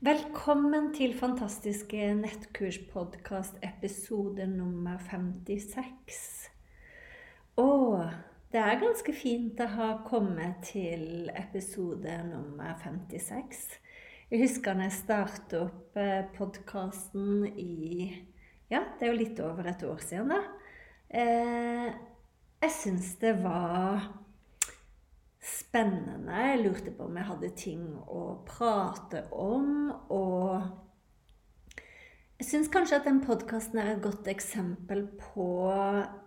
Velkommen til fantastiske nettkurspodkast episode nummer 56. Og det er ganske fint å ha kommet til episode nummer 56. Jeg husker når jeg startet opp eh, podkasten i Ja, det er jo litt over et år siden, da. Eh, jeg syns det var spennende. Jeg lurte på om jeg hadde ting å prate om. Og jeg syns kanskje at den podkasten er et godt eksempel på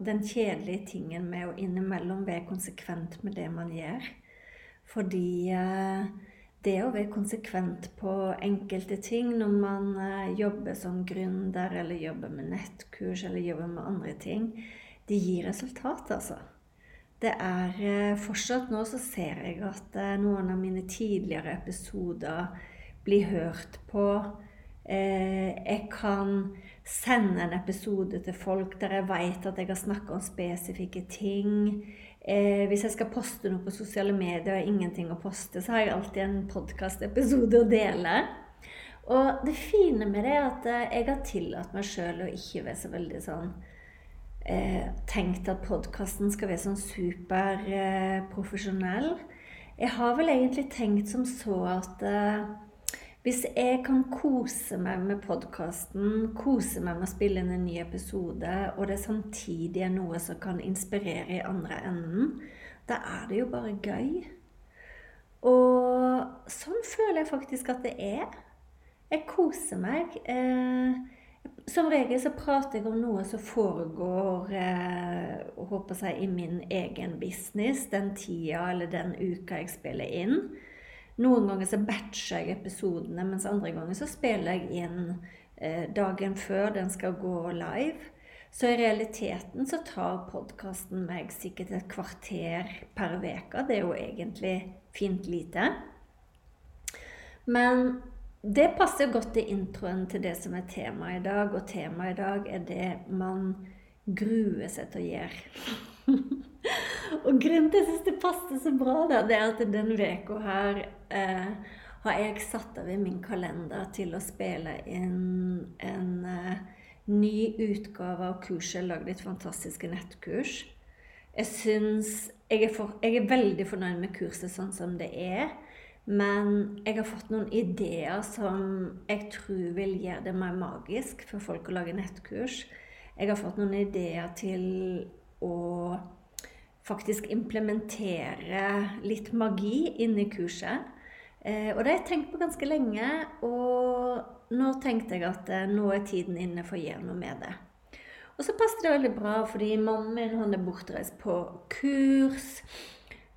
den kjedelige tingen med å innimellom være konsekvent med det man gjør. Fordi eh, det å være konsekvent på enkelte ting når man eh, jobber som gründer, eller jobber med nettkurs, eller jobber med andre ting, det gir resultat, altså. Det er eh, Fortsatt nå så ser jeg at eh, noen av mine tidligere episoder blir hørt på. Eh, jeg kan sende en episode til folk der jeg vet at jeg har snakka om spesifikke ting. Hvis jeg skal poste noe på sosiale medier og ingenting å poste, så har jeg alltid en podkastepisode å dele. Og det fine med det er at jeg har tillatt meg sjøl å ikke være så veldig sånn eh, tenkt at podkasten skal være sånn superprofesjonell. Eh, jeg har vel egentlig tenkt som så at eh, hvis jeg kan kose meg med podkasten, kose meg med å spille inn en ny episode, og det samtidig er noe som kan inspirere i andre enden, da er det jo bare gøy. Og sånn føler jeg faktisk at det er. Jeg koser meg. Eh, som regel så prater jeg om noe som foregår eh, håper jeg, i min egen business den tida eller den uka jeg spiller inn. Noen ganger så batcher jeg episodene, mens andre ganger så spiller jeg inn eh, dagen før den skal gå live. Så i realiteten så tar podkasten meg sikkert et kvarter per uke. Det er jo egentlig fint lite. Men det passer godt i introen til det som er temaet i dag, og temaet i dag er det man gruer seg til å gjøre. og grunnen til at jeg syns det passer så bra, da, det er at den uka her eh, har jeg satt av i min kalender til å spille inn en eh, ny utgave av kurset, 'Lag et fantastiske nettkurs. Jeg syns jeg, jeg er veldig fornøyd med kurset sånn som det er. Men jeg har fått noen ideer som jeg tror vil gjøre det mer magisk for folk å lage nettkurs. Jeg har fått noen ideer til å faktisk implementere litt magi inn i kurset. Eh, og det har jeg tenkt på ganske lenge, og nå tenkte jeg at eh, nå er tiden inne for å gjøre noe med det. Og så passet det veldig bra, fordi mannen min han er bortreist på kurs.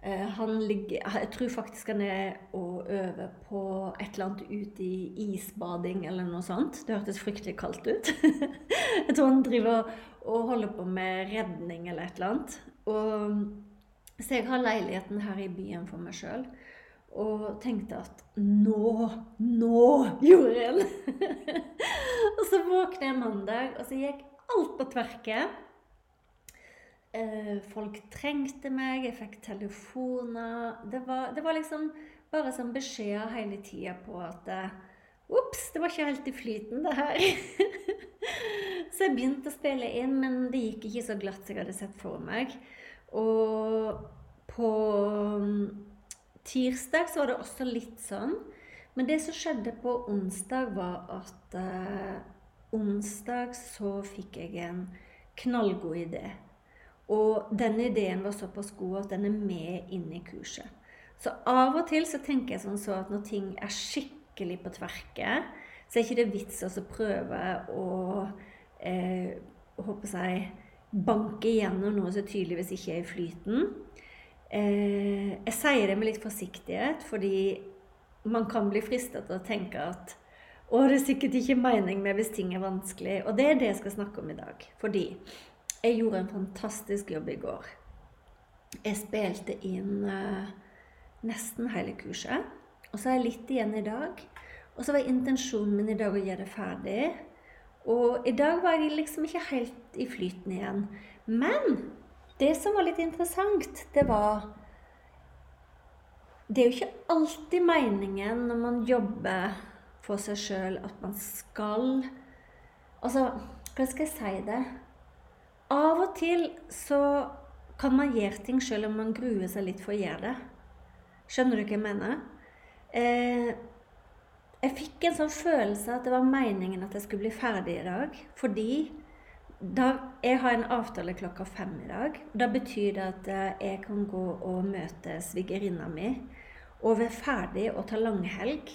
Eh, han ligger, jeg tror faktisk han er og øver på et eller annet ute i isbading eller noe sånt. Det hørtes fryktelig kaldt ut. jeg tror han driver og holder på med redning eller et eller annet. Og, så jeg har leiligheten her i byen for meg sjøl. Og tenkte at nå, nå gjorde jeg det! og så våkner jeg mandag, og så gikk alt på tverke. Eh, folk trengte meg, jeg fikk telefoner. Det var, det var liksom bare sånn beskjeder hele tida på at Ops, det var ikke helt i flyten, det her. Så jeg begynte å spille inn, men det gikk ikke så glatt som jeg hadde sett for meg. Og på mm, tirsdag så var det også litt sånn. Men det som skjedde på onsdag, var at eh, onsdag så fikk jeg en knallgod idé. Og denne ideen var såpass god at den er med inne i kurset. Så av og til så tenker jeg sånn så at når ting er skikkelig på tverke, så er ikke det vits å prøve å eh, håper jeg, banke igjennom noe så tydeligvis ikke er i flyten. Eh, jeg sier det med litt forsiktighet, fordi man kan bli fristet til å tenke at å, det er sikkert ikke mening med hvis ting er vanskelig. Og det er det jeg skal snakke om i dag. Fordi jeg gjorde en fantastisk jobb i går. Jeg spilte inn uh, nesten hele kurset. Og så har jeg litt igjen i dag. Og så var intensjonen min i dag å gjøre det ferdig. Og i dag var jeg liksom ikke helt i flyten igjen. Men det som var litt interessant, det var Det er jo ikke alltid meningen når man jobber for seg sjøl at man skal Altså, hva skal jeg si det? Av og til så kan man gjøre ting sjøl om man gruer seg litt for å gjøre det. Skjønner du hva jeg mener? Eh, jeg fikk en sånn følelse at det var meningen at jeg skulle bli ferdig i dag. Fordi da, jeg har en avtale klokka fem i dag. Da betyr det at eh, jeg kan gå og møte svigerinna mi og være ferdig og ta langhelg.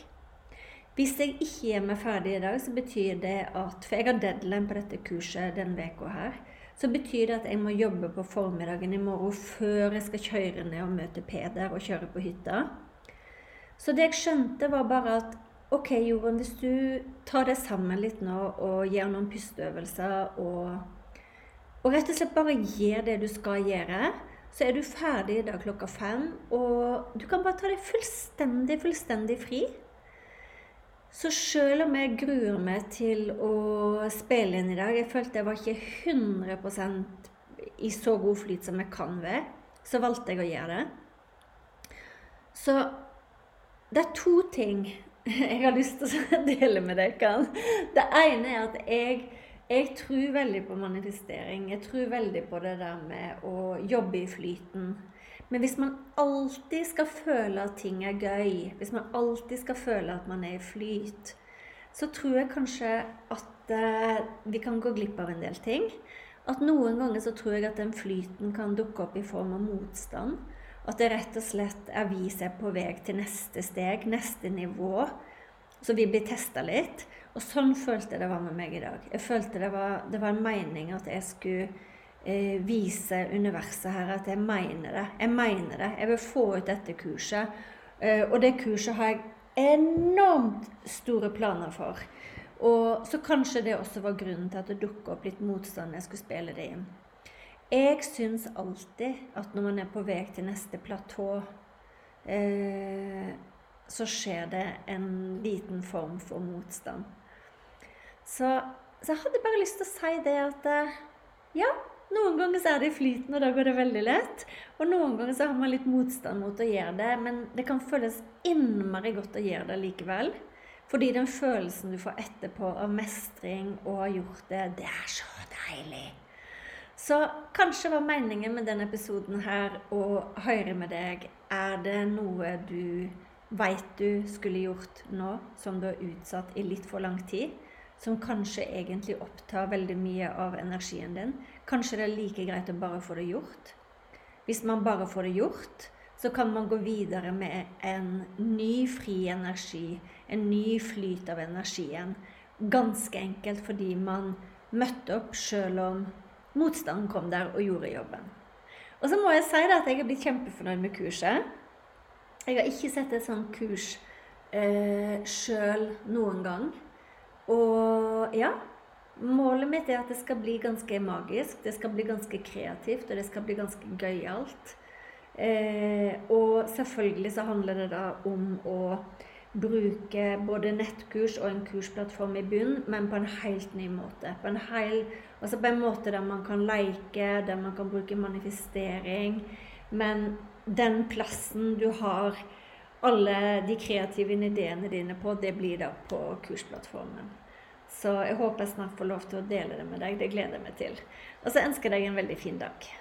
Hvis jeg ikke er meg ferdig i dag, så betyr det at For jeg har deadline på dette kurset denne uka her. Så betyr det at jeg må jobbe på formiddagen i morgen før jeg skal kjøre ned og møte Peder og kjøre på hytta. Så det jeg skjønte, var bare at Ok, Jorunn, hvis du tar deg sammen litt nå og gjør noen pusteøvelser og, og rett og slett bare gjør det du skal gjøre, så er du ferdig i dag klokka fem. Og du kan bare ta deg fullstendig, fullstendig fri. Så selv om jeg gruer meg til å spille inn i dag Jeg følte jeg var ikke 100 i så god flyt som jeg kan være. Så valgte jeg å gjøre det. Så det er to ting jeg har lyst til å dele med dere. Det ene er at jeg, jeg tror veldig på manifestering. Jeg tror veldig på det der med å jobbe i flyten. Men hvis man alltid skal føle at ting er gøy, hvis man alltid skal føle at man er i flyt, så tror jeg kanskje at eh, vi kan gå glipp av en del ting. At noen ganger så tror jeg at den flyten kan dukke opp i form av motstand. At det rett og slett er vi som er på vei til neste steg, neste nivå. Så vi blir testa litt. Og sånn følte jeg det var med meg i dag. Jeg følte det var, det var en mening at jeg skulle eh, vise universet her at jeg mener det. Jeg mener det. Jeg vil få ut dette kurset. Eh, og det kurset har jeg enormt store planer for. Og så kanskje det også var grunnen til at det dukka opp litt motstand når jeg skulle spille det inn. Jeg syns alltid at når man er på vei til neste platå, eh, så skjer det en liten form for motstand. Så, så, jeg hadde bare lyst til å si det at eh, ja, noen ganger så er det i flyten, og da går det veldig lett. Og noen ganger så har man litt motstand mot å gjøre det, men det kan føles innmari godt å gjøre det likevel. Fordi den følelsen du får etterpå av mestring og har gjort det, det er så deilig. Så kanskje var meningen med denne episoden her å høre med deg Er det noe du veit du skulle gjort nå, som du har utsatt i litt for lang tid? Som kanskje egentlig opptar veldig mye av energien din? Kanskje det er like greit å bare få det gjort? Hvis man bare får det gjort, så kan man gå videre med en ny fri energi, en ny flyt av energien. Ganske enkelt fordi man møtte opp sjøl om motstanden kom der og gjorde jobben. Og så må jeg si at jeg er blitt kjempefornøyd med kurset. Jeg har ikke sett et sånt kurs eh, sjøl noen gang. Og ja Målet mitt er at det skal bli ganske magisk, det skal bli ganske kreativt, og det skal bli ganske gøyalt. Eh, og selvfølgelig så handler det da om å bruke både nettkurs og en kursplattform i bunn, men på en helt ny måte. På en, hel, altså på en måte der man kan leke, der man kan bruke manifestering. Men den plassen du har alle de kreative ideene dine på, det blir da på kursplattformen. Så jeg håper jeg snart får lov til å dele det med deg. Det gleder jeg meg til. Og så ønsker jeg deg en veldig fin dag.